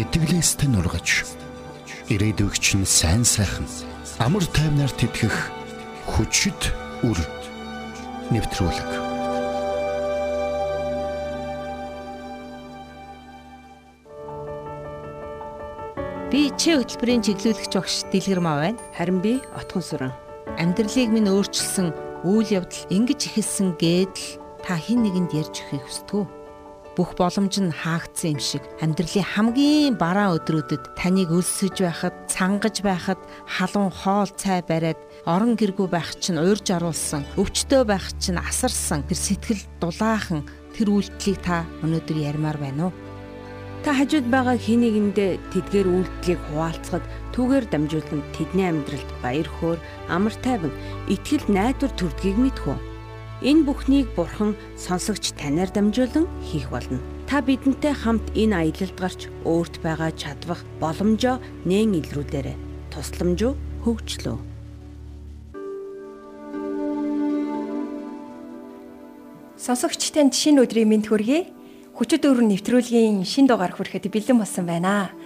итгэлээстэй нургаж ирээдүйгч нь сайн сайхан амар тайвнаар тэтгэх хүчит үр нэвтрүүлэг. Би чи хөтөлбөрийн чиглүүлэгч багш Дэлгэр маа байна. Харин би Отгон сүрэн. Амьдралыг минь өөрчилсөн үйл явдал ингэж ихэлсэн гэдэл та хэн нэгэнд ярьж өгөхийг хүсдэг үү? Бүх боломж нь хаагдсан юм шиг амьдралын хамгийн бараа өдрүүдэд таныг өлсөж байхад, цангаж байхад, халуун хоол цай бариад орон гэргүй байх чинь уурж оруулсан, өвчтөө байх чинь асарсан тэр сэтгэл дулаахан тэр үйлдэлийг та өнөөдөр ярмаар байна уу? Та хажууд байгаа хин нэгэндээ тэдгээр үйлдэлийг хуваалцахад түүгээр дамжуулан тэдний амьдралд баяр хөөр, амар тайван, итгэл найдвар төрдгийг мэдхүү. Энэ бүхнийг Бурхан сонсогч танаар дамжуулан хийх болно. Та бидэнтэй хамт энэ аялалд гарч өөрт байгаа чадвах боломжоо нээн илрүүлээрэй. Тусламж хөгжлөө. Сонсогч танд шинэ өдрийн мэнд хүргэе. Хүчит өрн нэвтрүүлгийн шин дугаар хүрэхэд бэлэн болсон байна.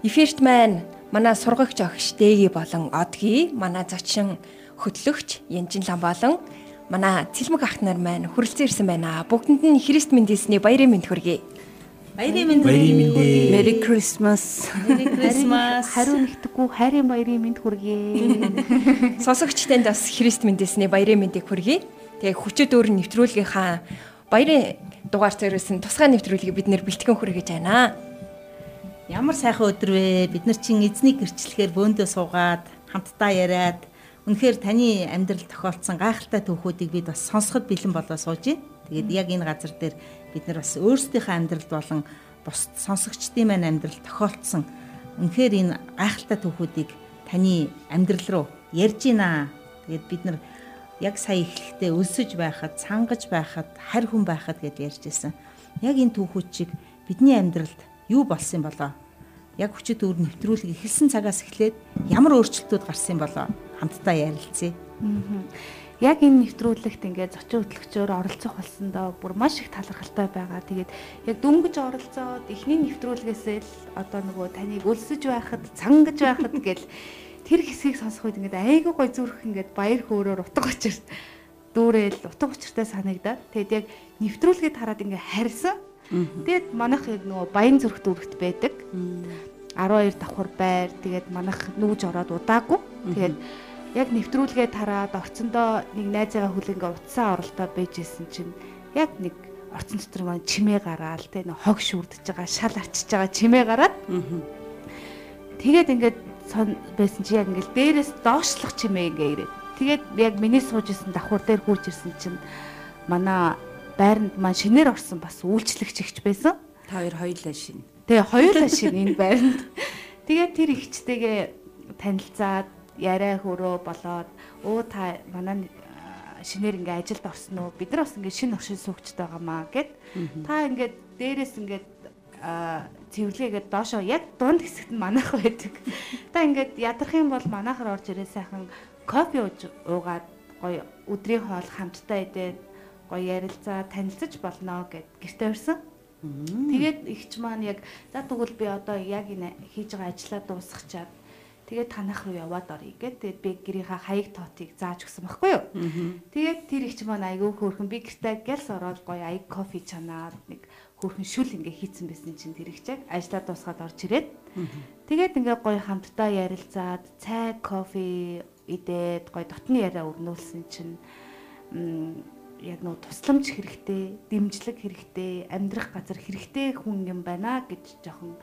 Эфирт маань манай сургагч огш Дэги болон Одги, манай зочин хөтлөгч Янжин лам болон манай цэлмэг ах нар маань хүрэлцэн ирсэн байна. Бүгдэнд нь Христ мэндэлсний баярын мэнд хүргэе. Баярын мэнд хүргэе. Merry Christmas. Merry Christmas. Хариу нэгтгэхгүй хайрын баярын мэнд хүргэе. Сонсогчтанд бас Христ мэндэлсний баярын мэндийг хүргэе. Тэгээ хүчит өөр нэвтрүүлгийнхаа баярын дугаар зэрэгсэн тусгай нэвтрүүлгийг бид нэр бэлтгэн хүргэж байна. Ямар сайхан өдөр вэ? Бид нар чинь эзнийг гэрчлэхээр бөөндөө суугаад хамтдаа яриад Үнэхээр таны амьдрал тохиолдсон гайхалтай түүхүүдийг бид бас сонсоход бэлэн болоо сууж байна. Тэгээд яг энэ газар дээр бид нар бас өөрсдийнхөө амьдралд болон бус сонсогчдын маань амьдрал тохиолдсон үнэхээр энэ гайхалтай түүхүүдийг таны амьдрал руу ярьж байна. Тэгээд бид нар яг сая эхлэхдээ өлсөж байхад, цангаж байхад, харь хүн байхад гэдээ ярьж байсан. Яг энэ түүхүүд чиг бидний амьдралд юу болсон болоо? Яг хүчит өр нэвтрүүлэг эхэлсэн цагаас эхлээд ямар өөрчлөлтүүд гарсан болоо? Хамтдаа ярилцъя. Яг энэ нэвтрүүлэгт ингээд зочин хөтлөгчөөр оролцох болсондоо бүр маш их талархалтай байгаа. Тэгээд яг дөнгөж оролцоод эхний нэвтрүүлгээсээ л одоо нөгөө таныг өлсөж байхад, цангаж байхад гэл тэр хэсгийг сонсох үед ингээд айгүй гой зүрх ингээд баяр хөөрөөр утга учир дүүрэл утга учиртай санагдаад тэгээд яг нэвтрүүлгээд хараад ингээд харьсан. Тэгээд манайх яг нөгөө баян зүрх дүрхт байдаг. 12 давхар байр тэгээд манайх нүүж ороод удаагүй. Тэгээд яг нэвтрүүлгээ тараад орцондоо нэг найзаагаа хүлэнгээ утсаа оролдоо байжсэн чинь яг нэг орцон дотор маань чимээ гараал тэ нэг хог шүрдэж байгаа шал арчиж байгаа чимээ гараад. Тэгээд ингээд байсан чи яг ингээд дээрээс доошлох чимээ ингээ ирээд. Тэгээд яг миний сууж исэн давхар дээр хурж ирсэн чинь манай байранд маань шинээр орсон бас үйлчлэгч ихч байсан. Та хоёр хоёулаа шин. Тэгээ хоёулаа шин энэ байранд. Тэгээд тэр ихчтэйгээ танилцаад яриа хөрөө болоод өө та манай шинээр ингээ ажилд орсон уу бид нар бас ингээ шинэ оршин суугчд байгаамаа гэд та ингээд дээрээс ингээд цэвэрлэгээд доошоо яг дунд хэсэгт манайх байдаг. Та ингээд ядрах юм бол манайхаар орж ирээ сайхан кофе уугаад гоё өдрийн хоол хамтдаа идээд гоё ярилцаа танилцаж болно гэд гэртээ өрсөн. Тэгээд ихч маань яг за тэгвэл би одоо яг энэ хийж байгаа ажлаа дуусгачаад Тэгээд танах руу яваад оръё гэд. Тэгээд би гэрийнхаа хаяг тоотыг зааж өгсөн байхгүй юу. Тэгээд тэр их ч маань айгүй хөөрхөн би гэртээ гэлс ороод гоё аяг кофе чанаад нэг хөөрхөн шүл ингээ хийцэн байсан чинь тэр их чаг ажлаа дуусгаад орж ирээд. Тэгээд ингээ гоё хамтдаа ярилцаад цай кофе идээд гоё дотны яриа өрнүүлсэн чинь яг нөө тусламж хэрэгтэй, дэмжлэг хэрэгтэй, амьдрах газар хэрэгтэй хүн юм байна гэж жоохон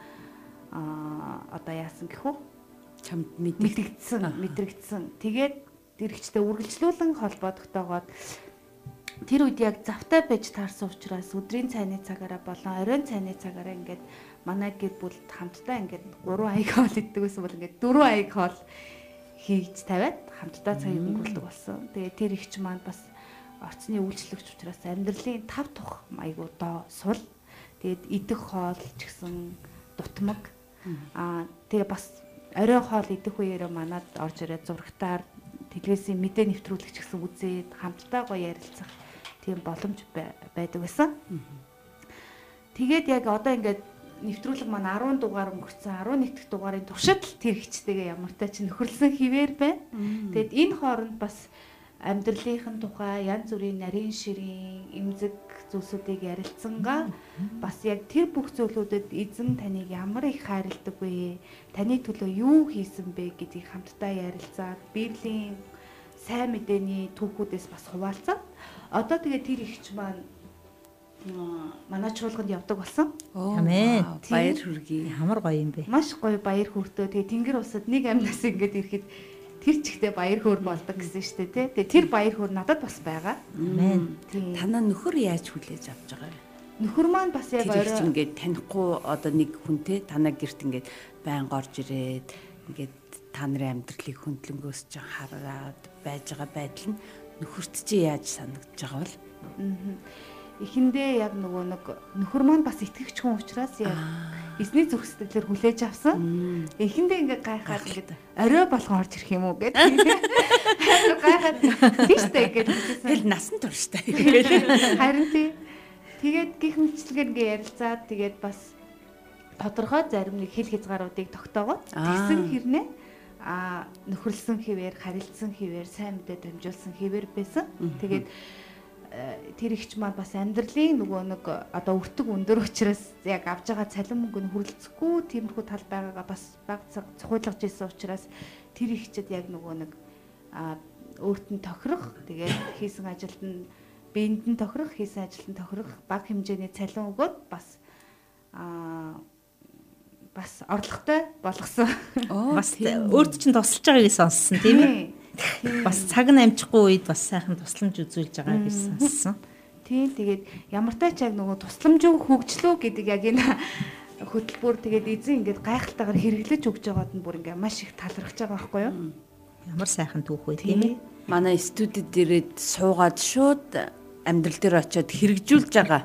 а одоо яасан гэхүү чамд мэдэгдсэн мэдрэгдсэн. Тэгээд дэрэгчтэй үргэлжлүүлэн холбоодогтойгоод тэр үед яг завтай байж таарсан учраас өдрийн цайны цагаараа болон оройн цайны цагаараа ингээд манай гэр бүл хамтдаа ингээд 3 аяг хоол иддэг гэсэн бол ингээд 4 аяг хоол хийж тавиад хамтдаа цагийг өнгөрүүлдэг болсон. Тэгээд тэр ихч маань бас орцны үйлчлэгч учраас амьдралын тав тух айгуу доо сул. Тэгээд идэх хоол ч гэсэн дутмаг. Аа тэгээ бас орой хоол идэх үеэрээ манад орж ирээд зурагтаар телевизийн мэдээ нэвтрүүлэгч гэсэн үзээд хамтдаа гоё ярилцах тийм боломж байдаг байсан. Тэгээд яг одоо ингээд нэвтрүүлэг маань 10 дугаар өнгөрцөн 11 дахь дугаарын туршид л тэр хичтэйгээ ямартай ч нөхөрлсөн хിവэр байна. Тэгэд энэ хооронд бас амьдралынхын тухай янз бүрийн нарийн ширийн эмзэг зүйлсүүдийг ярилцсангаа бас яг тэр бүх зүйлүүдэд эзэн таныг ямар их хайрладаг вэ? Таны төлөө юу хийсэн бэ гэдгийг хамтдаа ярилцаад Библийн сайн мэдээний түүхүүдээс бас хуваалцаад одоо тэгээ тэр ихч маань манай чуулганд явдаг болсон. Амен. Баяр хүргэе. Ямар гоё юм бэ? Маш гоё баяр хүртөө. Тэгээ тэнгэр усад нэг амнаас ингээд ирэхэд тэр чигтээ баяр хөөр болдог гэсэн шүү дээ тий. Тэгээ тэр баяр хөөр надад бас байгаа. Амен. Танаа нөхөр яаж хүлээж авч байгаа вэ? Нөхөр маань бас яг орой ингээд танихгүй одоо нэг хүнтэй танаа гэрт ингээд байн орж ирээд ингээд та нарын амьдралыг хөндлөнгөөс ч хараад байж байгаа байдал нь нөхөрт чи яаж санагдаж байгаа бол эхэндээ яг нөгөө нэг нөхөр маань бас итгэгч хүн учраас яг эсний зүрх сэтгэлээр хүлээж авсан. Эхэндээ ингээ гайхаад ингээд орой болгон орж ирэх юм уу гэдэг. Гайхаад тийштэй гэж хэлсэн. Тэгэл насан турштай. Харин тий. Тэгээд гих мэтчлэгээр ингээ ярилцаад тэгээд бас тодорхой зарим нэг хэл хязгааруудыг тогтоогоо. Тэсэн хэрнээ а нөхөрлсөн хിവэр, харилцсан хിവэр, сайн мэдээ дамжуулсан хിവэр байсан. Тэгээд mm -hmm тэр ихч маань бас амьдралын нөгөө нэг одоо өртөг өндөр учраас яг авж байгаа цалин мөнгө нь хүрэлцэхгүй тиймэрхүү тал байгаагаа бас баг цаг цохиулгаж ирсэн учраас тэр ихчэд яг нөгөө нэг өөрт нь тохирох тэгээд хийсэн ажилд нь биед нь тохирох хийсэн ажилд нь тохирох баг хэмжээний цалин өгөөд бас а бас орлоготой болгосон. Бас өөрт чинь тусалж байгааг сонссон тийм ээ. Бас цаг нь амжихгүй үед бас сайхан тусламж үзүүлж байгааг сонссон. Тийм тэгээд ямар тач яг нөгөө тусламжгүй хөгжлөө гэдэг яг энэ хөтөлбөр тэгээд эзэн ингээд гайхалтайгаар хэрэглэж өгж байгаад нь бүр ингээд маш их талархаж байгаа байхгүй юу? Ямар сайхан түүх вэ тийм ээ. Манай студид ирээд суугаад шууд амьдрал дээр очиод хэрэгжүүлж байгаа.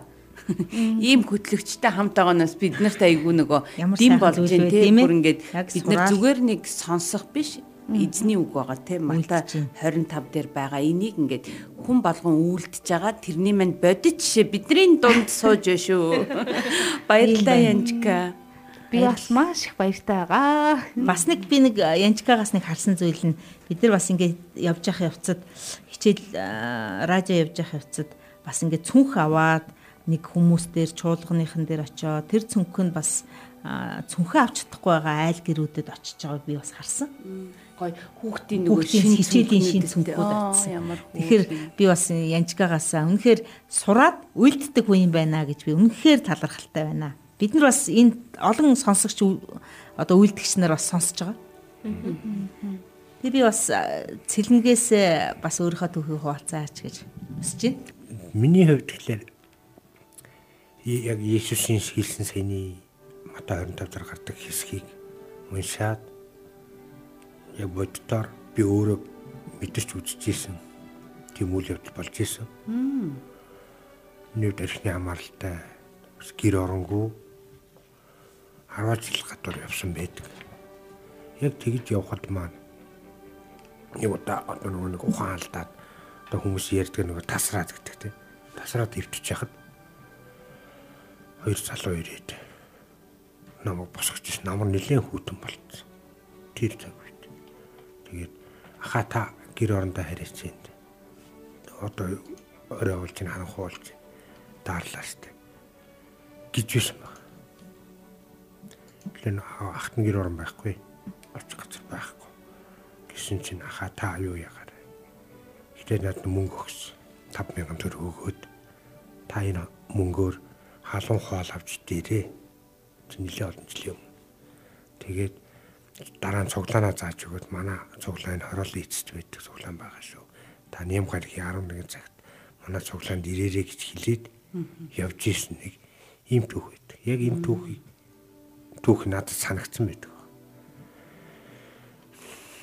Ийм хөтлөгчтэй хамт байгааноос бид нарт айгүй нөгөө дэм болж вэ, тийм бүр ингээд бид нар зүгээр нэг сонсох биш эзний үг байгаа тийм Мата Үйлдэж 25 дээр байгаа энийг ингээд хүн болгон үйлдэж байгаа тэрний манд бодит жишээ бидний дунд сууж байна шүү. Баярлалаа Янжка. Би бас маш их баяртай байгаа. Бас нэг би нэг Янчкагаас нэг харсан зүйл нь бид нар бас ингээд явж явах явцад хичээл аа, радио явж явах явцад бас ингээд цүнх аваад нэг хүмүүс дээр чуулганыхан дээр очиод тэр цүнх нь бас аа, цүнхээ авч чадахгүй байгаа айл гэрүүдэд очиж байгааг би бас харсан. Гой хүүхдийн нөгөө Хүүхдийн хичээлийн шин цүнхүүд. Ямар Тэгэхээр би бас Янчкагаасаа үнэхээр сураад үйлддэг хүн юм байна гэж би үнэхээр талархалтай байна. Бид нар бас энэ олон сонсогч одоо үйлдэгч нар бас сонсож байгаа. Тэгээ би бас э, бас өөрийнхөө түүхийг хуваалцаач гэж хүсэж байна. Миний хувьд тэгэхээр яг Иесусийн хэлсэн сэний Матай 25 дээр гардаг хэсгийг уншаад яг боддоор би өөрөө мэдэрч үзчихсэн. Тийм үйл явдал болж исэн. Нүд архины хамааралтай гэр оронгүй 10 жил гадуур явсан байдаг. Яг тэгж явхад маань нэг удаа одоо нэг ухаан алдаад одоо хүмүүс ярьдаг нөгөө тасраад гэдэг тийм тасраад өвтөж яхад хоёр залуу ирээд намайг босгож ирсэн намар нэлээд хүүтэн болцсон тэр цаг тэгээд аха та гэр орондоо хараач энд одоо орой болж ин харанхуй болж даарлаа штэ гэж байсан баг тэгэхээр ахт нь гэр орон байхгүй очих газар байхгүй гэсэн чинь аха та юу яагаад Гэтэ надад мөнгө өгсөн. 5000 төгрөг өгөөд та энэ мөнгөөр халуун хоол авч дээрээ. Чи нэлээд олон жилийн өмнө. Тэгээд дараа нь цуглаанаа зааж өгөөд манай цуглааны хороолын эцэст байдаг цуглаан байгаа шүү. Та нэм гарагийн 11 цагт манай цуглаанд ирээрэй гэж хэлээд явж исэн нэг ийм түүх байдаг. Яг энэ түүхийг түүх надад санагдсан байдаг.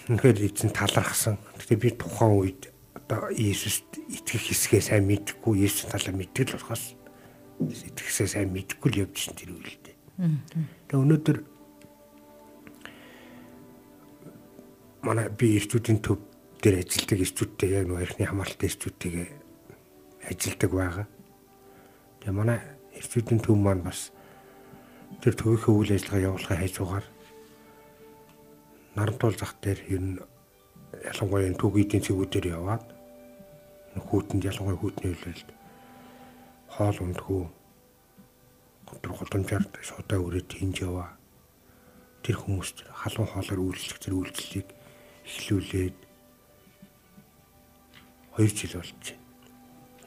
Үнэхээр эзэн талархсан. Гэтэ би тухайн үед одоо Иесуст итгэх хэсгээ сайн мэдэхгүй, Иесус талаар мэддэг л болохоос итгэхсээ сайн мэдэхгүй л явжсэн тэр үедээ. Тэгээ өнөөдөр манай би эрчүүдийн төв дээр ажилладаг эрчүүдтэй яг нөгөө эрхний хамааралтай эрчүүдтэйгээ ажилладаг байгаа. Тэгээ манай эрчүүдийн төв маань бас тэр төвийнхөө үйл ажиллагаа явуулахын хажуугаар нарантуул зах дээр ер нь ялангуяа түүх эдийн засгуудаар яваад хүүтэнд ялангуяа хүүтний хөлөлд хоол ундгүй өдөр голомжаар шуудаа өрөөд хинж яваа. Тэр хүмүүст халуун хоолоор үйлчлэх зэрэг үйлчлэлийг эхлүүлээд 2 жил болж байна.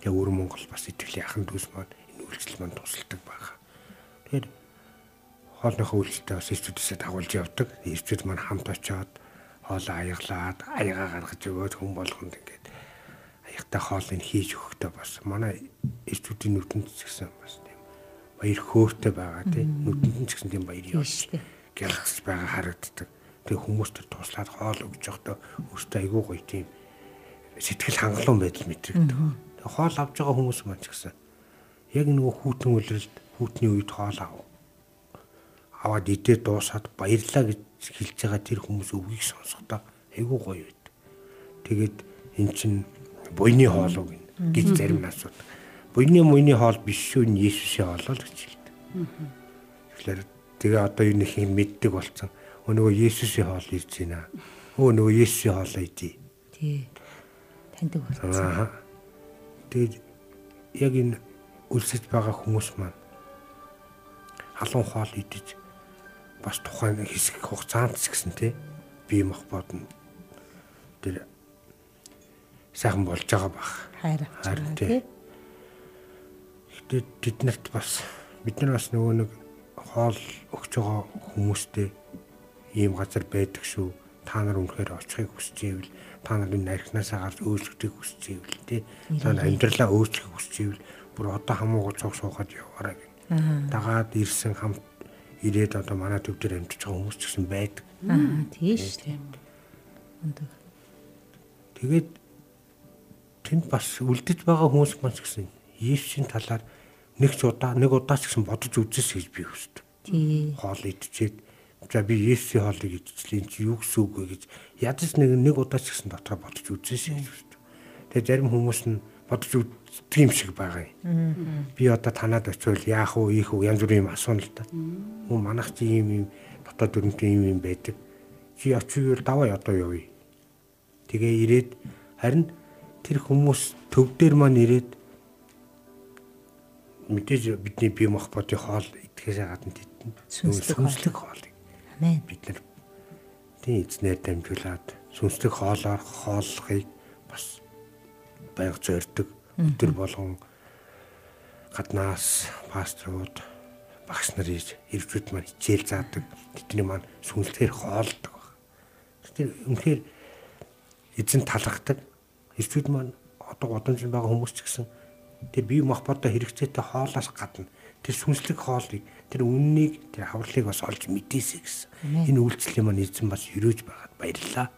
Тэгээ өөр Монгол бас итгэлийн ахын дүүс маань энэ үйлчлэл маань тусалдаг байгаа. Тэгэхээр хоолныхоо үйлчлэлтэй бас ирчүүдээсээ дагуулж явдаг. Ирчүүд маань хамт очиод хоолоо аяглаад аяга гаргаж өгөөд хүн болгонд ингээд аягтай хоолыг хийж өгөхдөө бас манай ирчүүдийн нүдэнд ч гэсэн бас тийм баяр хөөртэй байгаа тийм нүдэнд ч гэсэн тийм баяр явж гялгаж байгаа харагддаг. Тэгээ хүмүүс төр туслаад хоол өгж явахдаа өөртөө айгүй гоё тийм сэтгэл хангалуун байдал мэдрэгдэг. Тэгээ хоол авж байгаа хүмүүс маань ч гэсэн яг нөгөө хүүтэн үлрэлд хүүтний үед хоол аваа аваад идээ дуусаад баярлаа гэж хэлж байгаа тэр хүмүүс өвгийг сонсохдоо айгүй гоё байд. Тэгээд эн чин буйны хоол уу гэж зарим нь асуудаг. Буйны муйны хоол биш шүү нь Есүсийн хоол л гэж хэлдэг. Тэгэхээр тэгээ одоо юу нэг юм мэддэг болцсон. Өө нөгөө Есүсийн хоол ирж байна. Өө нөгөө Есүсийн хоол идий. Тий. Болцсон. Аа. Тэгээд яг энэ үлсэж байгаа хүмүүс маань халуун хоол идэж бас тухайн хэсэг хугацаанд гэсэн тий бие махбод нь тэр сайхан болж байгаа бах. Хайр авч тий. Гэтэ бид нарт бас бид нар бас нөгөө нэг хоол өгч байгаа хүмүүстэй ийм газар байдаг шүү. Та нар үнэхээр очихыг хүсэж ивэл та нарын нархнаасаа гарч өөрчлөлтийг хүсэж ивэл тий та нар амьдралаа өөрчлөхийг хүсэж ивэл бүр одоо хамаагүй цуг суухад яваарай гэх. Дагаад ирсэн хамт ирээд одоо манай төв дээр амьдарч байгаа хүмүүс ч гэсэн байдаг. Аа тийш тийм. Тэгээд тэнд бас үлдэж байгаа хүмүүс маань ч гэсэн Есүсийн талаар нэг ч удаа нэг удаа ч гэсэн бодож үзээс гэж би хүсдэг. Тий. Хоол идчихэд за би Есүсийн хоолыг идчихлээ чи юу гэсэн үг вэ гэж ядаж нэг нэг удаа ч гэсэн дотроо бодож үзээс гэж хүсдэг. Тэгээд зарим хүмүүс нь бодож үздэг юм шиг байгаа юм. Би одоо танаад очивол яах вэ, ийх вэ янз бүрийн юм асууна л да. Мөн манайх чи ийм ийм дотоод дүрмтэй ийм юм байдаг. Чи очивол даваа одоо явъя. Тэгээ ирээд харин тэр хүмүүс төв дээр маань ирээд мэдээж бидний бие махбодын хоол идэхээс гадна тэд сүнслэг хоолыг Амен. бид нар тийм эзнээр дамжуулаад сүнслэг хоолоор хооллохыг бас байнга зорддог. Өдөр болгон гаднаас пасторууд багш нар ирж ирвчүүд маань хичээл заадаг. Тэдний маань сүнслэгээр хоолдог баг. Тэр үнэхээр эзэн талархдаг. Ирвчүүд маань одоо годомж байгаа хүмүүс ч гэсэн тэр бие махбодоо хэрэгцээтэй хоолоос гадна тэр сүнслэг хоолыг тэр үннийг тэр хавралыг бас олж мэдээсэй гэсэн. Энэ үйлчлэлийн маань эзэн бас өрөөж байгаад баярлалаа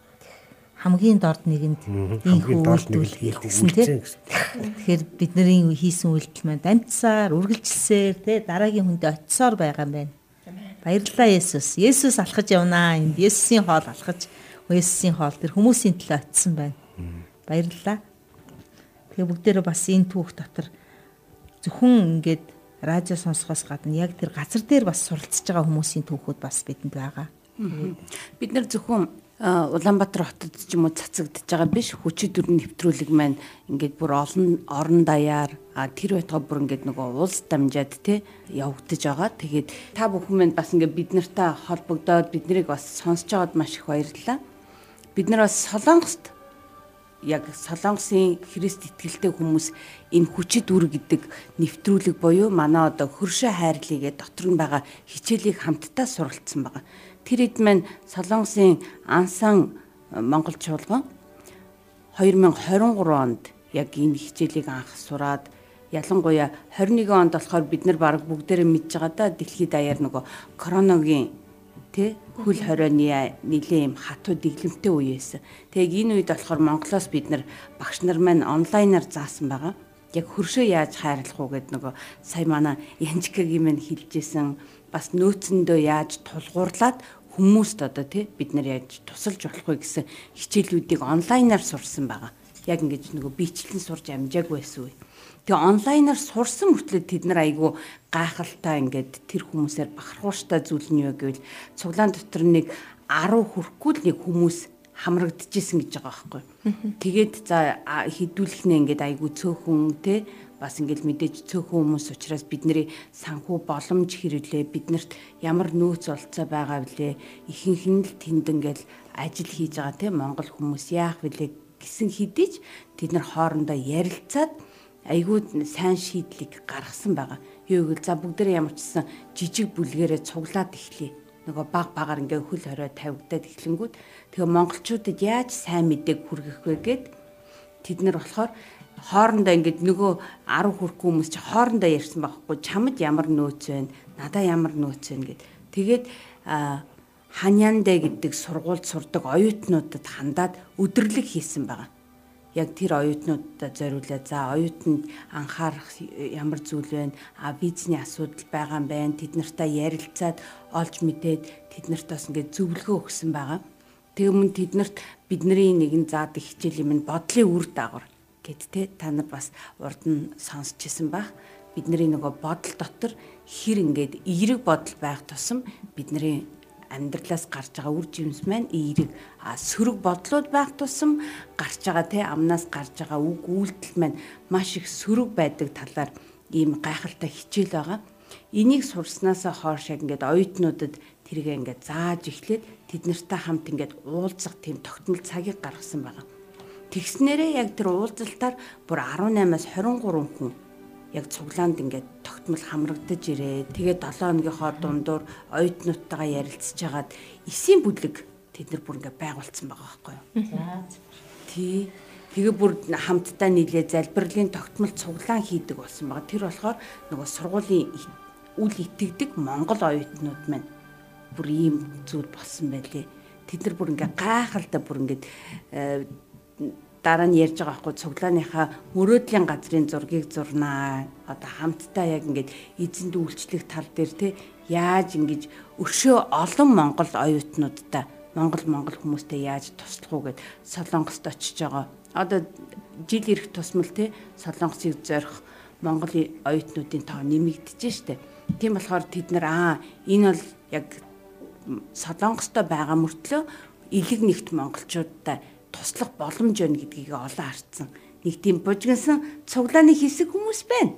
хамгийн дорд нэгэнд хамгийн дорд нэг л хийх гэсэн тийм. Тэгэхээр бидний хийсэн үйлдэл маань дамжсаар, үргэлжилсээр тий дараагийн хүндээ очисоор байгаа юм байна. Баярлалаа Есүс. Есүс алхаж явнаа. Энд Есүсийн хоол алхаж, Есүсийн хоол тэр хүмүүсийн төлөө очисон байна. Баярлалаа. Тэгээ бүгдээрээ бас энэ түүх дотор зөвхөн ингээд радио сонсохоос гадна яг тэр газар дээр бас суралцж байгаа хүмүүсийн түүхүүд бас бидэнд байгаа. Бид нар зөвхөн Улаанбаатар хотод ч юм уу цацагдж байгаа биш хүчит дүрэн нэвтрүүлэг маань ингээд бүр олон орон даяар тэр байтугай бүр ингээд нөгөө улс дамжаад те явагдаж байгаа. Тэгээд та бүхэн маань бас ингээд бид нартай холбогдоод бид нарыг бас сонсож байгаад маш их баярлалаа. Бид нар бас Солонгост яг Солонгосын Христ итгэлтэй хүмүүс энэ хүчит үр гэдэг нэвтрүүлэг буюу манай одоо хөршөө хайрлыгээ дотор нь байгаа хичээлийг хамтдаа суралцсан байгаа. Тэр хэд маань Солонгосын ансан э, Монгол чуулган 2023 онд яг энэ хичээлийг анх сураад ялангуяа 21 онд болохоор бид нар баг бүгдээрээ мэдж байгаа да дэлхийд даяар нөгөө короногийн тэ хөл хорионы нилээ юм хатуу дэглэмтэй үеэс. Тэгээ энэ үед болохоор Монголоос бид нар багш нар маань онлайнаар заасан байгаа. Яг хөршөө яаж хайрлах уу гэд нөгөө сая манай Янжикагийн маань хэлжсэн бас нөөцөндөө яаж тулгуурлаад хүмүүст одоо тий бид нар яаж тусалж болох вэ гэсэн хичээлүүдийг онлайнаар сурсан байгаа. яг ингэж нөгөө бичлэн сурж амжаагүй байсан үе. Тэгээ онлайнаар сурсан мөртлөө тэд нар айгүй гайхалтай ингээд тэр хүмүүсээр бахархууштай зүйл нь юу гэвэл цуглаан дотор нэг 10 хүрэхгүй л нэг хүмүүс хамрагдчихсэн гэж байгаа байхгүй. Тэгээд за хідүүлэх нэ ингээд айгүй цөөхөн те бас ингээл мэдээж цөөхөн хүмүүс учраас бидний санхүү боломж хэрэглээ биднэрт ямар нөөц олцоо байгаа блэ ихэнх нь л тэнд ингээл ажил хийж байгаа те монгол хүмүүс яах вүлээ гэсэн хэдий ч тэд нар хоорондоо ярилцаад айгүй сайн шийдлийг гаргасан байгаа. Юу гэвэл за бүгдээ ямар ч гэсэн жижиг бүлгэрээ цуглаад эхлэе. Нөгөө баг багаар ингээ хөл хорой тавигдаад эхлэнгүүт тэгээ монголчуудад яаж сайн мэдээг хүргэх вэ гэд тэд нар болохоор хоорондоо ингээд нөгөө 10 хүрэхгүй хүмүүс чи хоорондоо ярьсан байхгүй чамд ямар нөөц вэ надаа ямар нөөц вэ гэд тэгээд ханьяндэ гэдэг сургуульд сурдаг оюутнуудад хандаад өдөрлөг хийсэн байгаа яг тэр оюутнуудад зориулаад за оюутанд анхаарах ямар зүйл байна? А визний асуудал байгаа юм байна. Тэд нартай ярилцаад олж мэдээд тэд нарт бас ингээд зөвлөгөө өгсөн байгаа. Тэгмэн тэд нарт бидний нэгэн заадаг хичээл юм бодлын үр дагавар гэд те та нар бас урд нь сонсчихсан байх бидний нөгөө бодол дотор хэр ингээд эерэг бодол байх тусам бидний амьдралаас гарч байгаа үр жимс маань эерэг сөрөг бодлууд байх тусам гарч байгаа те амнаас гарч байгаа үг үйлдэл маань маш их сөрөг байдаг талаар ийм гайхалтай хичээл байгаа. Энийг сурснаасаа хойш яг ингээд оюутнуудад тэргээ ингээд зааж эхлээд тэд нартай хамт ингээд уулзах тийм тогтмол цагийг гаргасан байгаа. Тэгснээрээ яг тэр уулзалтаар бүр 18-аас 23 хүн яг цуглаанд ингээд тогтмол хамрагдаж ирээ. Тэгээд 7 хоногийнхоо дундуур оюутнуудтайгаа ярилцж хагаад эсийн бүлэг тэд нар бүр ингээд байгуулсан байгаа байхгүй юу? За. Тий. Тэгээ бүр хамтдаа нийлээ залбирлын тогтмол цуглаан хийдэг болсон байгаа. Тэр болохоор нөгөө сургуулийн үл итгэдэг монгол оюутнууд маань бүр ийм зүйл болсон байлээ. Тэд нар бүр ингээ гайхалтай бүр ингээд э, дараа нь ярьж байгаа байхгүй цуглааныхаа мөрөөдлийн газрын зургийг зурнаа. Одоо хамтдаа яг ингээд эзэнд үйлчлэх тал дээр те яаж ингэж өшөө олон монгол оюутнуудтай монгол монгол хүмүүстэй яаж туслах уу гэд солонгост очиж байгаа. Одоо жил ирэх тусмал те солонгосыг зорих монгол оюутнуудын тоо нэмэгдэж штэ. Тийм болохоор тэд нар аа энэ бол яг солонгостой байгаа мөртлөө элэг нэгт монголчуудтай туслах боломж байна гэдгийг олон харцсан. Нэг тийм бужигнсан цуглааны хэсэг хүмүүс байна.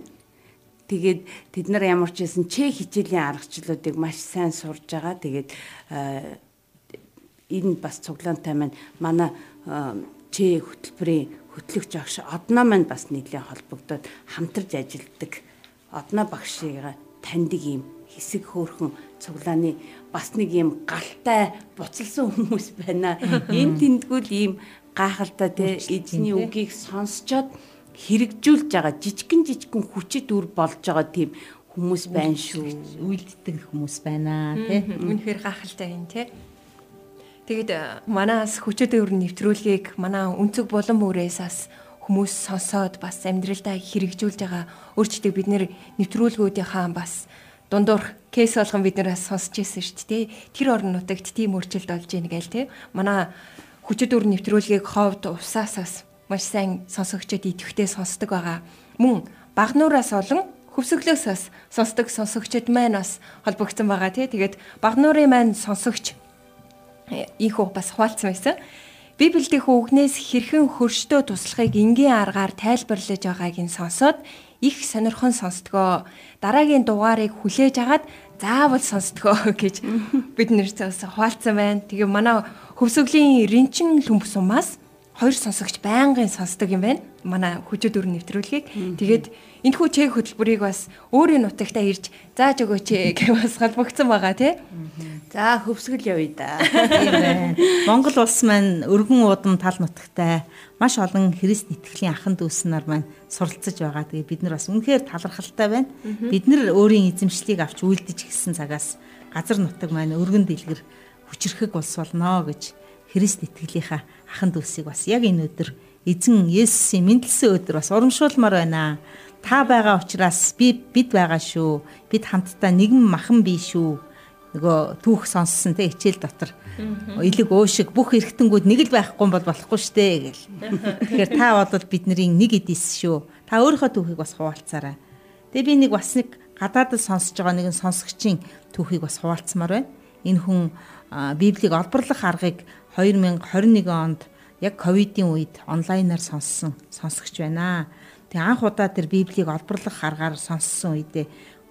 Тэгээд тэд нар ямар ч байсан чэ хичээлийн аргачлалуудыг маш сайн сурж байгаа. Тэгээд энэ бас цуглаантай маань манай чэ хөтөлбөрийн хөтлөгч агш одноо маань бас нийлээ холбогдоод хамтарч ажилладаг. Одноо багшийг таньдаг юм хэсэг хөөрхөн цуглааны бас нэг юм галтай буцалсан хүмүүс байна. Энэ тэндгүүл ийм гайхалтай те эзний үгийг сонсчоод хэрэгжүүлж байгаа жижигэн жижигэн хүчит үр болж байгаа тийм хүмүүс байна шүү. Үйлддэг хүмүүс байна те. Үнэхээр гайхалтай юм те. Тэгэд э, манаас хүчит өр нэвтрүүлгийг манай өнцөг булан бүрээс бас хүмүүс сонсоод бас амьдралдаа хэрэгжүүлж байгаа өөрчлөлтийг бид нэвтрүүлгүүдийнхаа бас дундуур кейс болгон бид нэр сонсч ирсэн шүү дээ. Тэр орн нутагт тийм өөрчлөлт болж ийн гээл те. Манай хүчит үр нэвтрүүлгийг ховд усаасаас маш сайн сонсогчдод идэвхтэй сонсдог байгаа. Мөн багнуураас олон хөвсгөлөөс бас сонсдог сонсогчд маань бас холбогдсон байгаа тий. Тэгээд багнуурын маань сонсогч ийхүү бас хуваалцсан байсан. Библиэдийн үгнээс хэрхэн хөрштөө туслахыг энгийн аргаар тайлбарлаж байгааг нь сонсоод их сонирхон сонсдгоо. Дараагийн дугаарыг хүлээж агаад заавал сонсдгоо гэж бид нэрээс хуваалцсан байна. Тэгээ манай хөвсгөлийн ринчин лүмбсумаас хоёр сонсогч байнгын сонсдог юм байна. Манай хүчит өр нэвтрүүлгийг. Тэгээд энэхүү чек хөтөлбөрийг бас өөрийн нутагтаа ирж зааж өгөөч гэх бас холбогдсон байгаа тий. За хөвсгөл явъя да. Монгол улс маань өргөн уудам тал нутагтай маш олон Христ итгэлийн ахан дүүс нар маань суралцж байгаа. Тэгээ бид нар бас үнэхээр талархалтай байна. Бид нар өөрийн эзэмшлийг авч үйлдэж гисэн цагаас газар нутаг маань өргөн дэлгэр хүчрэхэг улс болно гэж Христ итгэлийнхаа ахан дүүсийг бас яг энэ өдөр эзэн Есүсийн мэндэлсэн өдөр бас урамшуулмаар байна. Та байгаа учраас би бид байгаа шүү. Бид хамтдаа нэгэн махан бий шүү нөгөө түүх сонссон те хичээл дотор элэг уушиг бүх эргэтэнгүүд нэг л байхгүй бол болохгүй штэ гэл. Тэгэхээр та бодвол бидний нэг эдис шүү. Та өөрийнхөө түүхийг бас хуваалцаарай. Тэгээ би нэг бас нэг гадаадд сонсож байгаа нэгэн сонсогчийн түүхийг бас хуваалцмаар байна. Энэ хүн Библийг олборлох аргыг 2021 онд яг ковидын үед онлайнаар сонссон сонсогч байна. Тэгээ анх удаа тэр Библийг олборлох аргаар сонссон үедээ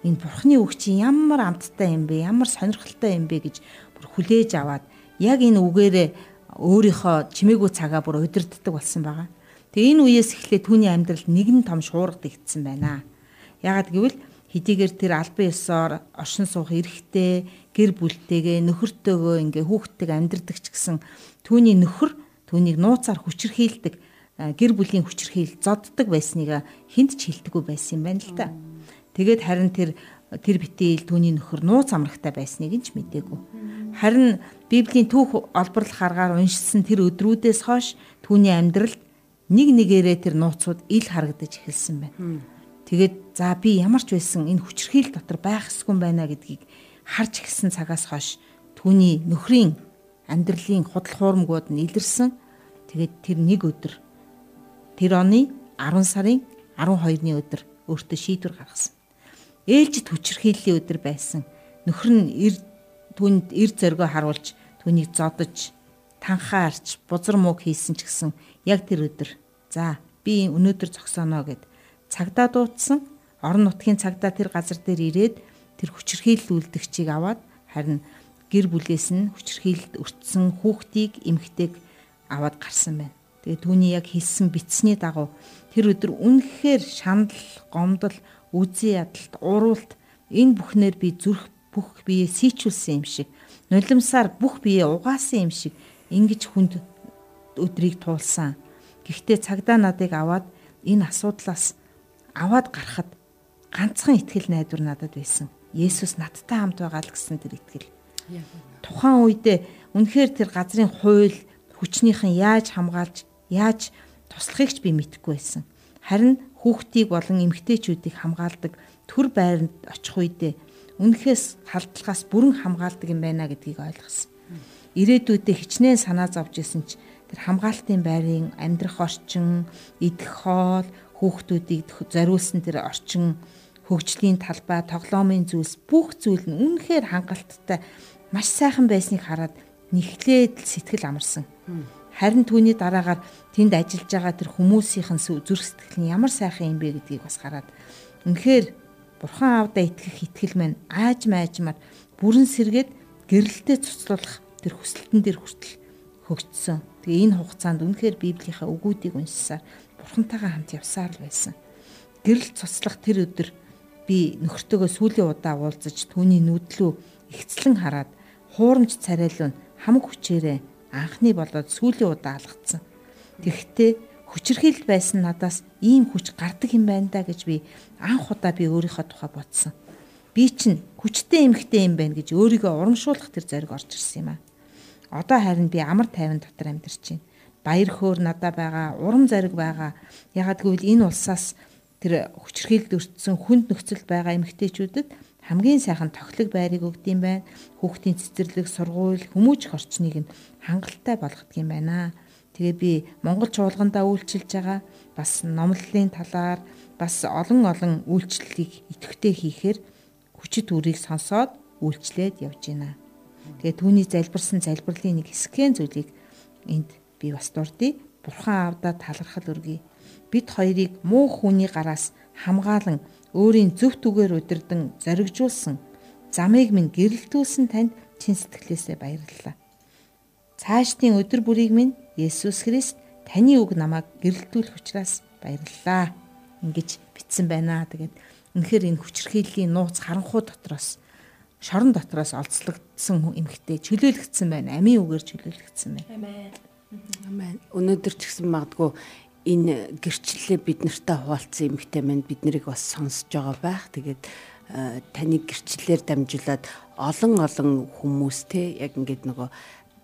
энэ бурхны үг чинь ямар амттай юм бэ? Ямар сонирхолтой юм бэ гэж бүр хүлээж аваад яг энэ үгээрээ өөрийнхөө чимээгүй цагаа бүр удирддаг болсон байгаа. Тэгээ энэ үеэс эхлээд түүний амьдрал нэгэн том шуурга дэгдсэн байна. Ягаад гэвэл хэдийгээр тэр албан ёсоор оршин суух эрхтэй гэр бүлтэйгээ нөхөртөөгөө ингээ хүүхдтэйг амьдрдаг ч гэсэн түүний нөхөр түүнийг нууцаар хүчрхийлдэг гэр бүлийн хүчрхийл зодддаг байсныг хүнд ч хилдэггүй байсан юм байна л да. Тэгээд харин тэр тэр битээл түүний нөхөр нууц амрагтай байсныг нь ч мдээгүй. Харин Библийн түүх олборлох аргаар уншсан тэр өдрүүдээс хойш түүний амьдралд нэг нэгээрээ тэр нууцуд ил харагдаж эхэлсэн байна. Тэгээд за би ямар ч байсан энэ хүчрхийл дотор байх ёсгүй байна гэдгийг харж эхэлсэн цагаас хойш түүний нөхрийн амьдралын худал хуурмгууд нь илэрсэн. Тэгээд тэр нэг өдөр тэр оны 10 сарын 12-ны өдөр өөртөө шийдвэр гаргасан ээлжид хүчрхийллийн өдөр байсан. Нөхөр нь эр түнд эр зөргөө харуулж түүнийг зодож танхаарч бузар мууг хийсэн ч гэсэн яг тэр өдөр за би өнөөдөр зогсооно гэд цагдаа дуудсан орон нутгийн цагдаа тэр газар дээр ирээд тэр хүчрхийллүүлдэгчийг аваад харин гэр бүлээс нь хүчрхийлд өртсөн хүүхдийг эмгтэйг аваад гарсан байна. Тэгээ түүний яг хийсэн битсний дагуу тэр өдөр үнэхээр шандал, гомдол, үзий ядалт, уруулт энэ бүхнээр би зүрх бүх биеэ сийчүүлсэн юм шиг нулимсаар бүх биеэ угаасан юм шиг ингэж хүнд өдрийг туулсан. Гэхдээ цагдаа надыг аваад энэ асуудлаас аваад гарахад ганцхан итгэл найдвар надад байсан. Есүс надтай хамт байгаа л гэсэн тэр итгэл. Тухайн үедээ үнэхээр тэр газрын хууль хүчнийхэн яаж хамгаалж яаж туслахыг ч би мэдэхгүй байсан. Харин хүүхдийг болон эмэгтэйчүүдийг хамгаалдаг төр байранд очих үедээ үнэхээс халдлагаас бүрэн хамгаалдаг юм байна гэдгийг ойлгосон. Ирээдүйдээ хичнээн санаа зовж исэн ч тэр хамгаалтын байрын амьдрах орчин, идэх хоол, хүүхдүүдийг зориулсан тэр орчин, хөгжлийн талбай, тоглоомын зүйлс бүх зүйл нь үнэхээр хангалттай маш сайхан байсныг хараад нэхлээд сэтгэл амарсан. Харин түүний дараагаар тэнд ажиллаж байгаа тэр хүмүүсийнхэн зүрх сэтгэл нь ямар сайхан юм бэ гэдгийг бас хараад үнэхээр бурхан аавда итгэх итгэл маань ааж маажмаар бүрэн сэргээд гэрэлтэд цуцлуулах тэр хүсэлтэн дээр хүртэл хөгжсөн. Тэгээ энэ хугацаанд үнэхээр Библийнхаа үгүүдийг уншсаар бурхантайгаа хамт явсаар л байсан. Гэрэл цуцлах тэр өдөр би нөхөртөөгөө сүүлийн удаа уулзаж түүний нүдлүү ихцлэн хараад хуурамч царайлуун хамаг хүчээрээ анхны болоод сүүлийн удаа алгацсан. Тэгэхдээ хүчрхийл байсан надаас ийм хүч гардаг юм байна да гэж би анх удаа би өөрийнхөө тухай бодсон. Би чинь хүчтэй эмхтэй юм байна гэж өөрийгөө урамшуулах тэр зориг орж ирсэн юм аа. Одоо харин би амар тайван дотор амьдарч байна. Баяр хөөр надад байгаа, урам зориг байгаа. Ягаад гэвэл энэ улсаас тэр хүчрхийлд өртсөн хүнд нөхцөл байгаа эмэгтэйчүүдэд хамгийн сайхан тоглог байрыг өгдөм байна. Хүүхдийн цэцэрлэг, сургууль, хүмүүжих орчныг нь хангалттай болгодог юм байна. Тэгээ би Монгол чуулгандаа үйлчилж байгаа. Бас номлолын талаар бас олон олон үйлчлэлийг идэвхтэй хийхээр хүчит үрийг сонсоод үйлчлээд явж байна. Тэгээ түүний залбирсан залбирлын нэг хэсгэн зүйлийг энд би бас дурдъя. Бурхан аавда талархал өргөе. Бид хоёрыг муу хүний гараас хамгаалan өөрийн зөв түгээр удирдан зоригжуулсан замыг минь гэрэлтүүлсэн танд чин сэтгэлээсээ баярлалаа. Цаашдын өдөр бүрийг минь Есүс Христ таны үг намайг гэрэлтүүлэх учраас баярлалаа. Ингэж бичсэн байна. Тэгээд үнэхээр энэ хүчрхийллийн нууц харанхуу дотроос шорон дотроос олцлогдсон эмхтэй чөлөөлөгдсөн байна. Амийн үгээр чөлөөлөгдсөн байна. Амен. Амен. Өнөөдөр ч гэсэн магадгүй энэ гэрчлэлээ бид нартай хуваалцсан эмэгтэй мань бид нарыг бас сонсож байгаа байх. Тэгээд э, таны гэрчлэлээр дамжуулаад олон олон хүмүүс те яг ингээд нөгөө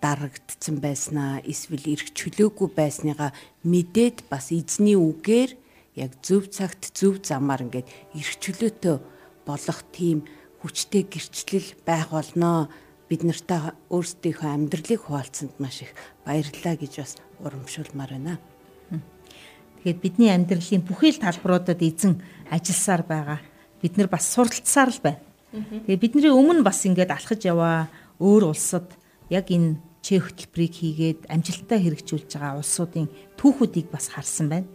дарагдсан байснаа эсвэл эрх чөлөөгүй байсныгаа мэдээд бас эзний үгээр яг зөв цагт зөв замаар ингээд эрх чөлөөтэй болох тийм хүчтэй гэрчлэл байх болноо. Бид нартай өөрсдийнхөө амьдралыг хуваалцсанд маш их баярлалаа гэж бас урамшуулмаар байна. Тэгээд бидний амьдралын бүхий л талбаруудад эзэн ажилласаар байгаа. Бид нар бас суралцсаар л байна. Тэгээд бидний өмнө бас ингээд алхаж яваа өөр улсад яг энэ чэ хөтөлбөрийг хийгээд амжилттай хэрэгжүүлж байгаа улсуудын түүхүүдийг бас харсан байна.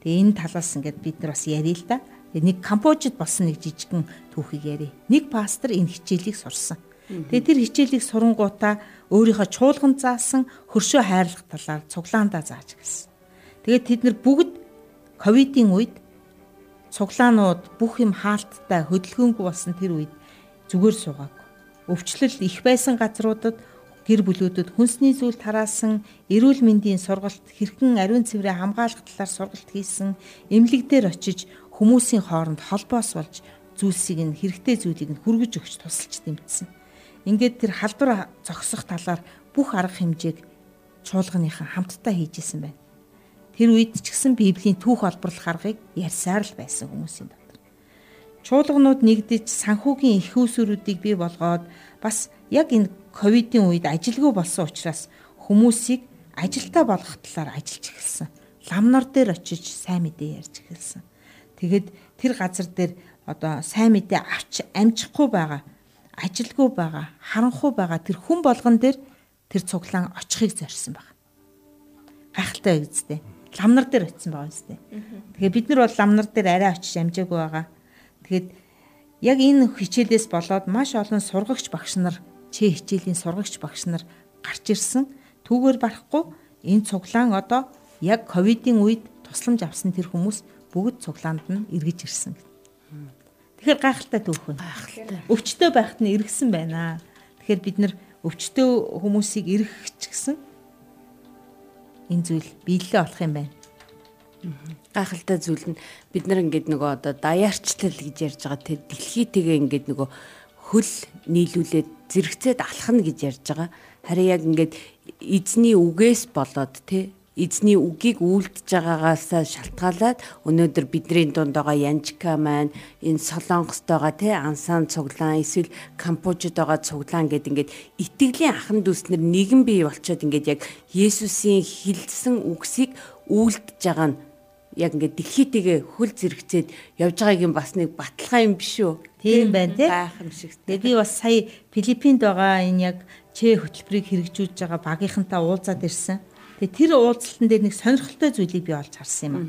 Тэгээ энэ талаас ингээд бид нар бас ярил л да. Нэг Камбожид болсон нэг жижигхэн түүхийг яри. Нэг пастор энэ хичээлийг сурсан. Тэгээ тэр хичээлийг сурангуудаа өөрийнхөө чуулган заасан хөршөө хайрлах талаар цуглаандаа зааж гисэн. Тэгээд тэд нар бүгд ковидын үед цуглаанууд бүх юм хаалттай хөдөлгөөнгүй болсон тэр үед зүгээр суугаагүй. Өвчлөл их байсан газруудад гэр бүлүүдэд хүнсний зүйл тараасан, эрүүл мэндийн сургалт, хэрхэн ариун цэврээ хамгаалах талаар сургалт хийсэн, эмнэлэг дээр очиж хүмүүсийн хооронд холбоос болж зүйлсийг нь хэрэгтэй зүйлийг нь хүргэж өгч тусалж дэмжсэн. Ингээд тэр халдвар зогсох талаар бүх арга хэмжээг чуулганыхан хамтдаа хийж исэн байна. Тэр үед ч гэсэн Библийн түүх олборлох аргыг ярьсаар л байсан хүмүүсийн дотор. Чуулганууд нэгдэж санхүүгийн их усүрүүдийг бий болгоод бас яг энэ ковидын үед ажилгүй болсон учраас хүмүүсийг ажилтаа болгох талаар ажиллаж эхэлсэн. Ламнар дээр очиж сайн мэдээ ярьж эхэлсэн. Тэгэд тэр газар дээр одоо сайн мэдээ авч амжихгүй байгаа, ажилгүй байгаа, харанхуй байгаа тэр хүн болгон дээр тэр цуглаан очихыг зорьсон баг. Гайхалтай үстэй ламнар дээр очисон байгаа юм сте. Тэгэхээр бид нар бол ламнар дээр арай очиж амжаагүй байгаа. Тэгэхэд яг энэ хичээлээс болоод маш олон сургагч багш нар чэ хичээлийн сургагч багш нар гарч ирсэн. Түүгээр барахгүй энэ цуглаан одоо яг ковидын үед тусламж авсан тэр хүмүүс бүгд цуглаанд нь эргэж ирсэн. Тэгэхээр гайхалтай түүх байна. Өвчтөй байхад нь эргэсэн байна. Тэгэхээр бид нар өвчтөй хүмүүсийг эргэх ч гэсэн энэ зүйл биелэлээ олох юм байна. Гайхалтай зүйл нь бид нар ингээд нөгөө одоо даяарчлал гэж ярьж байгаа те дэлхийтэйгээ ингээд нөгөө хөл нийлүүлээд зэрэгцээд алхна гэж ярьж байгаа. Харин яг ингээд эзний үгээс болоод те эзний үгийг үйлдэж байгаагаас шалтгаалаад өнөөдөр бидний дунд байгаа Янчка маань энэ Солонгостойгоо тий ансан цуглаан эсвэл Камбожид байгаа цуглаан гэд ингээд итгэлийн ахан дүүснэр нэгэн бий болчоод ингээд яг Есүсийн хилдсэн үгсийг үйлдэж байгаа нь яг ингээд дэлхийтэйгээ хөл зэрэгцээд явж байгааг юм бас нэг баталгаа юм биш үү? Тийм байна тий. Гайхамшиг. Тэгээ би бас сая Филиппинд байгаа энэ яг чэ хөтөлбөрийг хэрэгжүүлж байгаа багийнхантай уулзаад ирсэн. Тэгээ тэр уулзалтан дээр нэг сонирхолтой зүйлийг би олж харсан юм аа.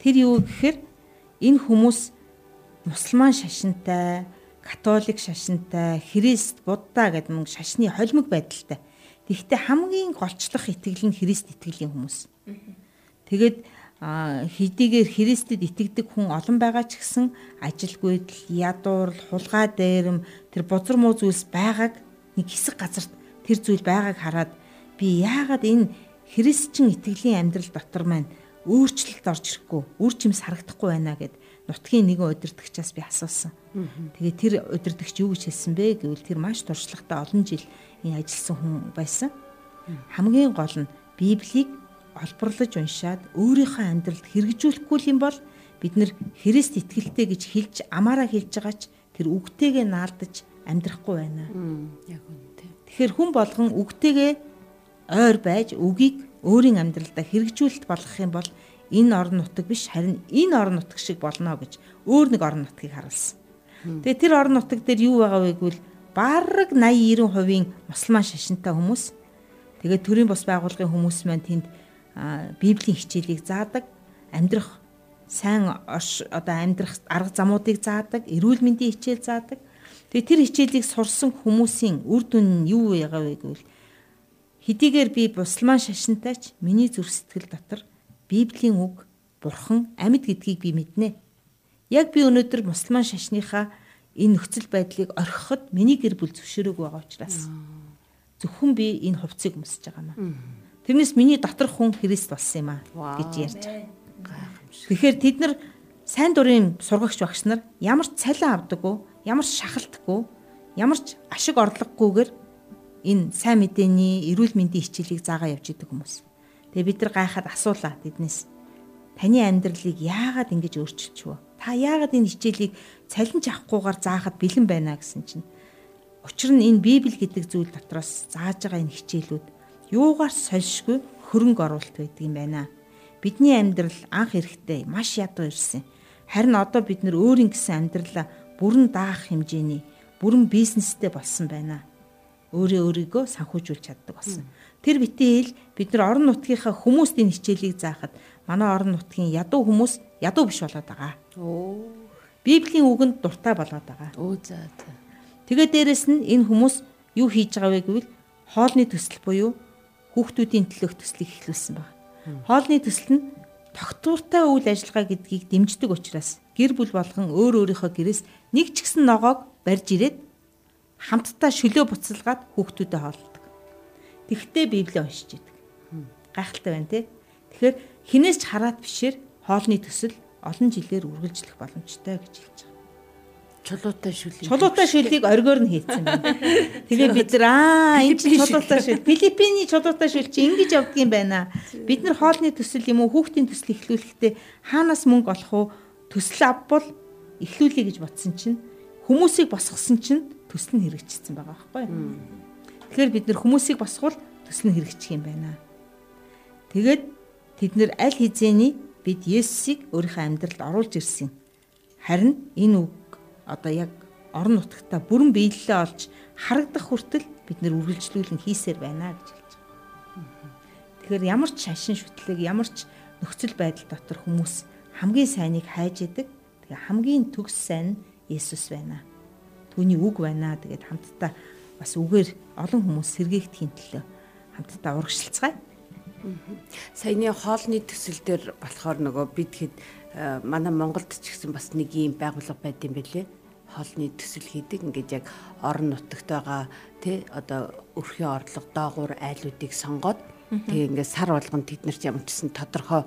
Тэр юу гэхээр энэ хүмүүс мусульман шашинтай, католик шашинтай, христ, будда гэдэг мөн шашны холимог байдалтай. Тэгэхдээ хамгийн голчлох итгэл нь христ итгэлийн хүмүүс. Тэгээд хэдийгээр христэд итгэдэг хүн олон байгаа ч гэсэн ажилгүйдэл, ядуурл, хулгай дээрэм тэр бузар муу зүйлс байгааг нэг хэсэг газарт тэр зүйл байгааг хараад би яагаад энэ христчин итгэлийн амьдрал дотор маань өөрчлөлт орж ирэхгүй, үр жимс харагдахгүй байна гэд нутгийн нэгэн удирдагчаас би асуусан. Тэгээ тэр удирдагч юу гэж хэлсэн бэ гэвэл тэр маш туршлагатай олон жил энэ ажилласан хүн байсан. Хамгийн гол нь Библийг олборлож уншаад өөрийнхөө амьдралд хэрэгжүүлэхгүй юм бол бид нэр Христ итгэлтэй гэж хэлж амаараа хэлж байгаа ч тэр үгтэйгээ наалдаж амьдрахгүй байна. Яг үнэтэй. Тэгэхээр хүн болгон үгтэйгээ ойр байж үгийг өөрийн амьдралдаа хэрэгжүүлэлт болгох юм бол энэ орон нутаг биш харин энэ орон нутаг шиг болно гэж өөр нэг орон нутгийг харуулсан. Тэгээ тэр орон нутаг дээр юу байгаа вэ гэвэл бараг 80 90% мусульман шашинтай хүмүүс. Тэгээ төрийн бус байгууллагын хүмүүс маань тэнд библийн хичээлийг заадаг, амьдрах сайн одоо амьдрах арга замуудыг заадаг, эрүүл мэндийн хичээл заадаг. Тэгээ тэр хичээлийг сурсан хүмүүсийн үр дүн нь юу байгаа вэ гэвэл Хэдийгээр би мусульман шашинтайч миний зүрх сэтгэл дотор Библийн үг, Бурхан, амьд гэдгийг би мэднэ. Яг би өнөөдөр мусульман шашныхаа энэ нөхцөл байдлыг орхиход миний гэр бүл зөвшөөрөөг байгаа учраас зөвхөн би энэ хувцсыг өмсөж байгаа маа. Тэрнээс миний дотор хүн Христ болсон юм аа гэж ярьж байгаа. Тэгэхээр тэд нар сайн дурын сургагч багш нар ямар ч цалин авдаггүй, ямар ч шахалтгүй, ямар ч ашиг орлогогүйгээр энэ сайн мэдээний эрүүл мэндийн хичээлийг заагаа явж идэг хүмүүс. Тэгээ бид нар гайхаад асуулаа тэднээс. Таны амьдралыг яагаад ингэж өөрчилчихв? Та Та яагаад энэ хичээлийг цалинж авахгүйгээр заахад бэлэн байна гэсэн чинь. Учир нь энэ Библи гэдэг зүйл дотроос зааж байгаа энэ хичээлүүд юугаар сольшгүй хөрөнгө оруулалт байдаг юм байна. Бидний амьдрал анх эрэхтэй маш ядуу ирсэн. Харин одоо бид нөр өөрийн гэсэн амьдралаа бүрэн даах хэмжээний бүрэн бизнестэй болсон байна. Өөрөө өөрийгөө санхүүжүүлж чаддаг болсон. Тэр битэл бид нар орон нутгийнхаа хүмүүст энэ хичээлийг заахад манай орон нутгийн ядуу хүмүүс ядуу биш болоод байгаа. Оо. Библийн үгэнд дуртай болоод байгаа. Оо за за. Тэгээ дээрэс нь энэ хүмүүс юу хийж байгаа вэ гэвэл хоолны төсөл буюу хүүхдүүдийн төлөөх төслийг эхлүүлсэн байна. Хоолны төсөл нь тогтвортой үйл ажиллагаа гэдгийг дэмждэг учраас гэр бүл болгон өөр өөрийнхөө гэрээс нэг ч гэсэн ногоог барьж ирээд хамтдаа шөлөө буцалгаад хүүхдүүдэд хооллдог. Тэгхдээ Библийг уншиж идэг. Гайхалтай байна те. Тэгэхээр хинээс ч хараад бишээр хоолны төсөл олон жилээр үргэлжлэх боломжтой гэж хэлж байгаа. Чулуутай шүлийг. Чулуутай шүлийг оргиор нь хийцэн байна. Тэгээ бид нар аа энэ чинь чулуутай шүл. Филиппиний чулуутай шүл чи ингэж юм байна. Бид нар хоолны төсөл юм уу хүүхдийн төсөл эхлүүлэхдээ хаанаас мөнгө олох уу? Төсөл авбал эхлүүлэе гэж бодсон чинь хүмүүсийг босгосон чинь төсөл нь хэрэгжчихсэн байгаа байхгүй? Тэгэхээр бид нар хүмүүсийг босгол төсөл нь хэрэгжих юм байна. Тэгээд тэд нар аль хизээний бид Есүсийг өөрийнхөө амьдралд оруулж ирсэн. Харин энэ үг одоо яг орон нутгата бүрэн биелэлээ олж харагдах хүртэл бид нэр үргэлжлүүлэн хийсээр байна гэж хэлж байгаа. Тэгэхээр ямар ч шашин шүтлэг, ямар ч нөхцөл байдал дотор хүмүүс хамгийн сайныг хайж идэг. Тэгээ хамгийн төгс сайн нь Есүс байна. Түүний үг байна. Тэгээд хамтдаа бас үгээр олон хүмүүс сэргийгдэхин төлөө хамтдаа урагшилцгаая. Саяны хоолны төсөл дээр болохоор нөгөө бид хэд Э, манай Монголд ч гэсэн бас нэг ийм байгууллага байд юм бэлээ хоолны төсөл хийдэг ингээд яг орон нутагт байгаа тий одоо өрхийн орлого доогуур айлуудыг сонгоод тэгээ ингээд сар болгон тэд нар ч ямар ч гэсэн тодорхой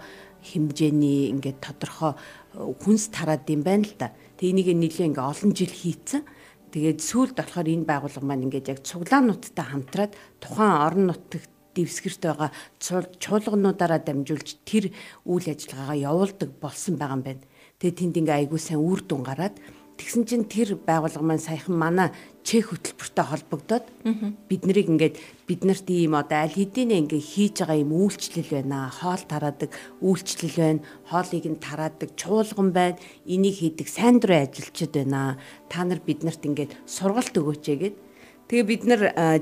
хэмжээний ингээд тодорхой э, хүнс тараад юм байна л да. Тэгээ энийг нэлээ ингээд олон жил хийцэн. Тэгээд сүүлд болохоор энэ байгууллага маань ингээд яг цуглаануудтай хамтраад тухайн орон нутагт дэвсгэрт байгаа чуулгануудаараа дамжуулж тэр үйл ажиллагаагаа явуулдаг болсон байгаа юм байна. Тэгээ тэнд ингээ айгуу сайн үр дүн гараад тэгсэн чинь тэр байгууллага маань саяхан манай чех хөтөлбөртэй холбогдоод бид нарыг ингээд бид нарт ийм одоо аль хэдийнэ ингээ хийж байгаа юм үйлчлэл байна. Хоол тараадаг үйлчлэл байна. Хоолыг нь тараадаг чуулган байна. Энийг хийдэг сайн дурын ажилчид байна. Та нар биднэрт ингээд сургалт өгөөч гэгээд Тэгээ бид нар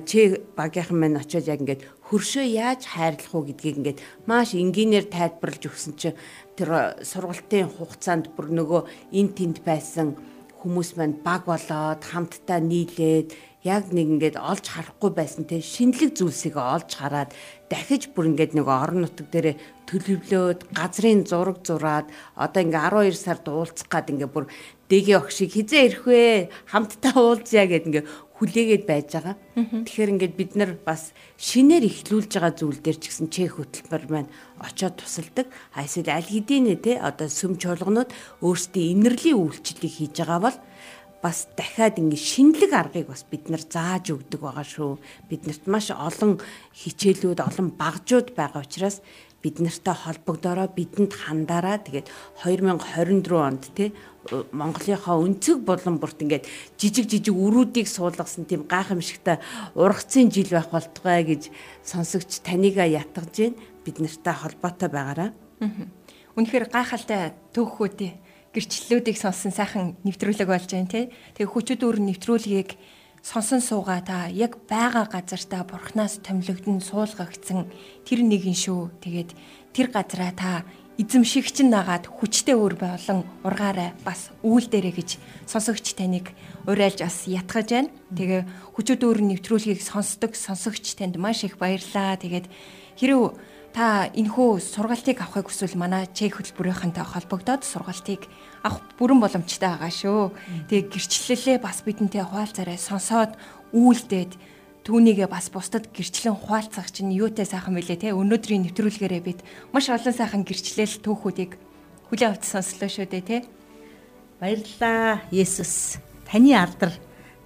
чи багийнхан маань очиод яг ингээд хөршөө яаж хайрлах уу гэдгийг ингээд маш энгийнээр тайлбарлаж өгсөн чинь тэр сургалтын хугацаанд бүр нөгөө эн тэнд байсан хүмүүс маань баг болоод хамтдаа нийлээд яг нэг ингээд олж харахгүй байсан те. Шинэлэг зүйлсийг олж хараад дахиж бүр ингээд нэг орон нутаг дээр төлөвлөөд газрын зураг зураад одоо ингээ 12 сард уулзах гад ингээ бүр дэгийн огшиг хизээ ирэх вэ хамтдаа уулзъя гэд ингээ хүлээгээд байж байгаа. Тэгэхээр ингээд бид нар бас шинээр ихлүүлж байгаа зүйл дээр ч гэсэн чех хөтөлбөр маань очоод тусалдаг. А эсвэл аль хэдийн нэ те одоо сүм чуулганууд өөрсдийн инэрлийн үйлчлэлийг хийж байгаа бол бас дахиад ингэ шинэлэг аргыг бас бид нар зааж өгдөг байгаа шүү. Биднэрт маш олон хичээлүүд, олон багжууд байгаа учраас бид нартай холбогдороо бидэнд хандаараа тэгээд 2024 онд те Монголынхаа өнцөг болон бүрт ингээд жижиг жижиг өрүүдийг суулгасан тийм гайхамшигтай ургацын жил байх болтугай гэж сонсогч танийга ятгаж байна. Бид нартай холбоотой байгаараа. Үнэхээр гайхалтай төөхөөдөө гэрчлэлүүдийг сонсон сайхан нэвтрүүлэг болж байна тий. Тэгээ хүчит өр нэвтрүүлгийг сонсон суугаа та яг байгаа газартаа бурхнаас томилогдсон суулгагдсан тэр нэгэн шүү. Тэгээд тэр газараа та эзэмшигч нагаад хүчтэй өр болон ургаарай бас үүл дээрэ гэж сонсогч таныг урайлж бас ятгаж байна. Тэгээ хүчит өр нэвтрүүлгийг сонсдог сонсогч танд маш их баярлалаа. Тэгээд хэрв та энэхүү сургалтыг авахыг хүсвэл манай чек хөтөлбөрийнхэнтэй холбогдоод сургалтыг авах бүрэн боломжтой байгаа шүү. Тэгээ гэрчлэлээ бас бидэнтэй хуваалцаарай. Сонсоод үйлдээд түүнийгээ бас бусдад гэрчлэн хуваалцах чинь юутай сайхан мөлий те? Өнөөдрийн нэвтрүүлгээрээ бид маш олон сайхан гэрчлэл түүхүүдийг хүлээн авч сонслоо шүү дээ те? Баярлалаа Есүс. Таны алдар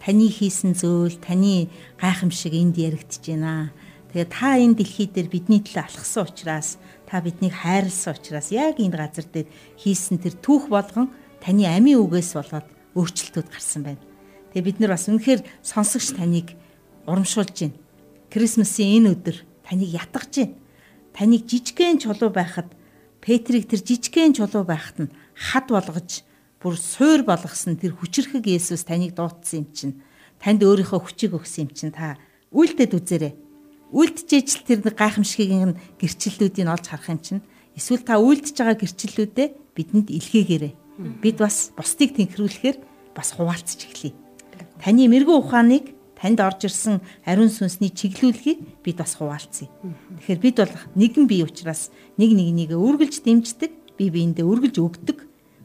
таны хийсэн зүйл таны гайхамшиг энд яригдж байна. Тэгээ та энэ дэлхий дээр бидний төлөө алхсан учраас та биднийг хайрлсан учраас яг энэ газар дээр хийсэн тэр түүх болгон таны амийн үгээс болоод өөрчлөлтүүд гарсан байна. Тэгээ бид нар бас үнэхээр сонсогч таныг урамшуулж байна. Крисмсийн энэ өдөр таныг ятгах чинь. Таныг жижигхэн чулуу байхад Петрийг тэр жижигхэн чулуу байхад нь хад болгож бүр суур болгосон тэр хүчрхэг Есүс таныг дуутсан юм чинь. Танд өөрийнхөө хүчийг өгсөн юм чинь та үлдэд үзээрэй. Үлдчихэж тэр нэг гайхамшигын гэрчлэлүүдийг олж харах юм чинь. Эсвэл та үлдэж байгаа гэрчлэлүүдэд бидэнд илгээгээрэй. Бид бас бусдыг тэнхрүүлэхээр бас хуваалцж эхлэе. Таны мэрэгүү ухааныг танд орж ирсэн ариун сүнсний чиглүүлгийг бид бас хуваалцъя. Тэгэхээр бид бол нэгэн бие учраас нэг нэгнийг үргэлж дэмждэг, бие биендээ үргэлж өгдөг,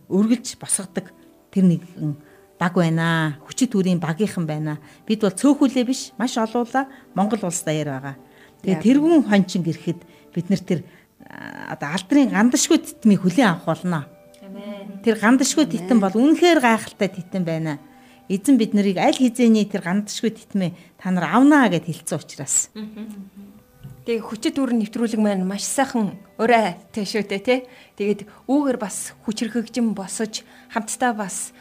үргэлж босгодог тэр нэгэн баг байна. Хүчит үрийн багийнхан байна. Бид бол цөөхүүлээ биш, маш олуула Монгол улс даяар байгаа. Тэгээ тэрүүн хончин гэрэхэд бид нар тэр одоо алдрын гандашгүй титмийг хүлээн авах болно. Тэр гандашгүй титэн бол үнэхээр гайхалтай титэн байна эзэн бид нарыг аль хизээний тэр гандшгүй титмээ та нар авнаа гэд хэлсэн учраас. Тэгээ хүчит дүр нэвтрүүлэг маань маш сайхан өрөө тэшүүтэй тий. Тэгээд үүгээр бас хүчрхэгжин босож хамтдаа бас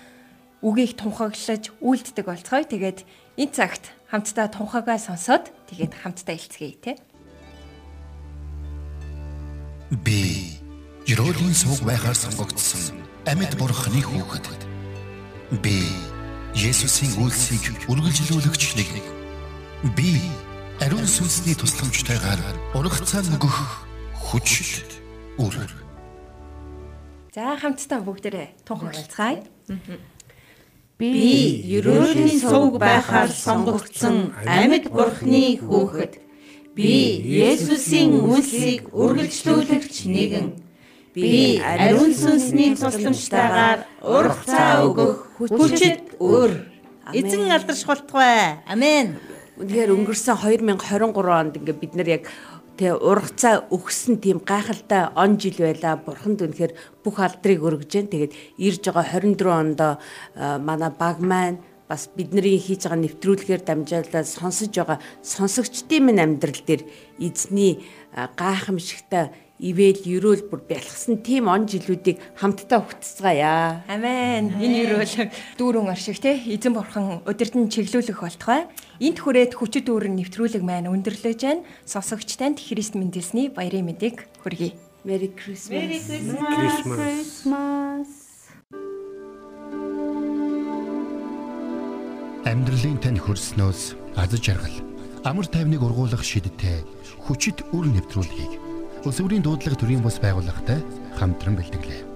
үгийг тунхаглаж үйлддэг болцгоё. Тэгээд энэ цагт хамтдаа тунхагаа сонсоод тэгээд хамтдаа илцгээе тий. Би Ерөөлийн сүг байхаар сонгогдсон амьд бурхны хүүхэд. Би Есүсийн үйлсийг үргэлжлүүлэгч нэг. Би ариун сүнсний тусламжтайгаар урагцаа нөгөх хүч үр. За хамтдаа бүгдээрээ тунхаглацгаая. Би ерөөлийн сувг байхаар сонгогдсон амьд бурхны хүүхэд. Би Есүсийн үйлсийг үргэлжлүүлэгч нэгэн. Би ариун сүнсний тусламжтайгаар урагцаа өгөх хүчит өр. Эзэн алдаршуултгай. Амен. Үнэхээр өнгөрсөн 2023 онд ингээ бид нар яг тэг ургацаа өгсөн тийм гайхалтай он жил байла. Бурханд үнэхээр бүх алдрыг өргөж जैन. Тэгээд ирж байгаа 24 онд манай баг маань бас бидний хийж байгаа нэвтрүүлгээр дамжуулаад сонсож байгаа сонсогчдын минь амьдрал дээр эзний гайхамшигтай ивэл ерөөл бүр бэлгсэн тийм он жилүүдийг хамтдаа өгтцгаая. Амен. Энэ ерөөл дүүрэн аршиг те эзэн бурхан удирдан чиглүүлэх болтугай. Энт хүрээд хүчит дүүрэн нэвтрүүлэг маань өндөрлөж байна. Сонсогч танд Христ мэндэлсний баярын мэдээг хүргэе. Merry Christmas. Merry Christmas. Амьдралын тань хөрснөөс аз жаргал амар тайвныг ургуулах шидтэй хүчит үр нэвтрүүлгийг Улс өрийн дуудлага төрийн бас байгууллагатай хамтран бэлтгэлээ.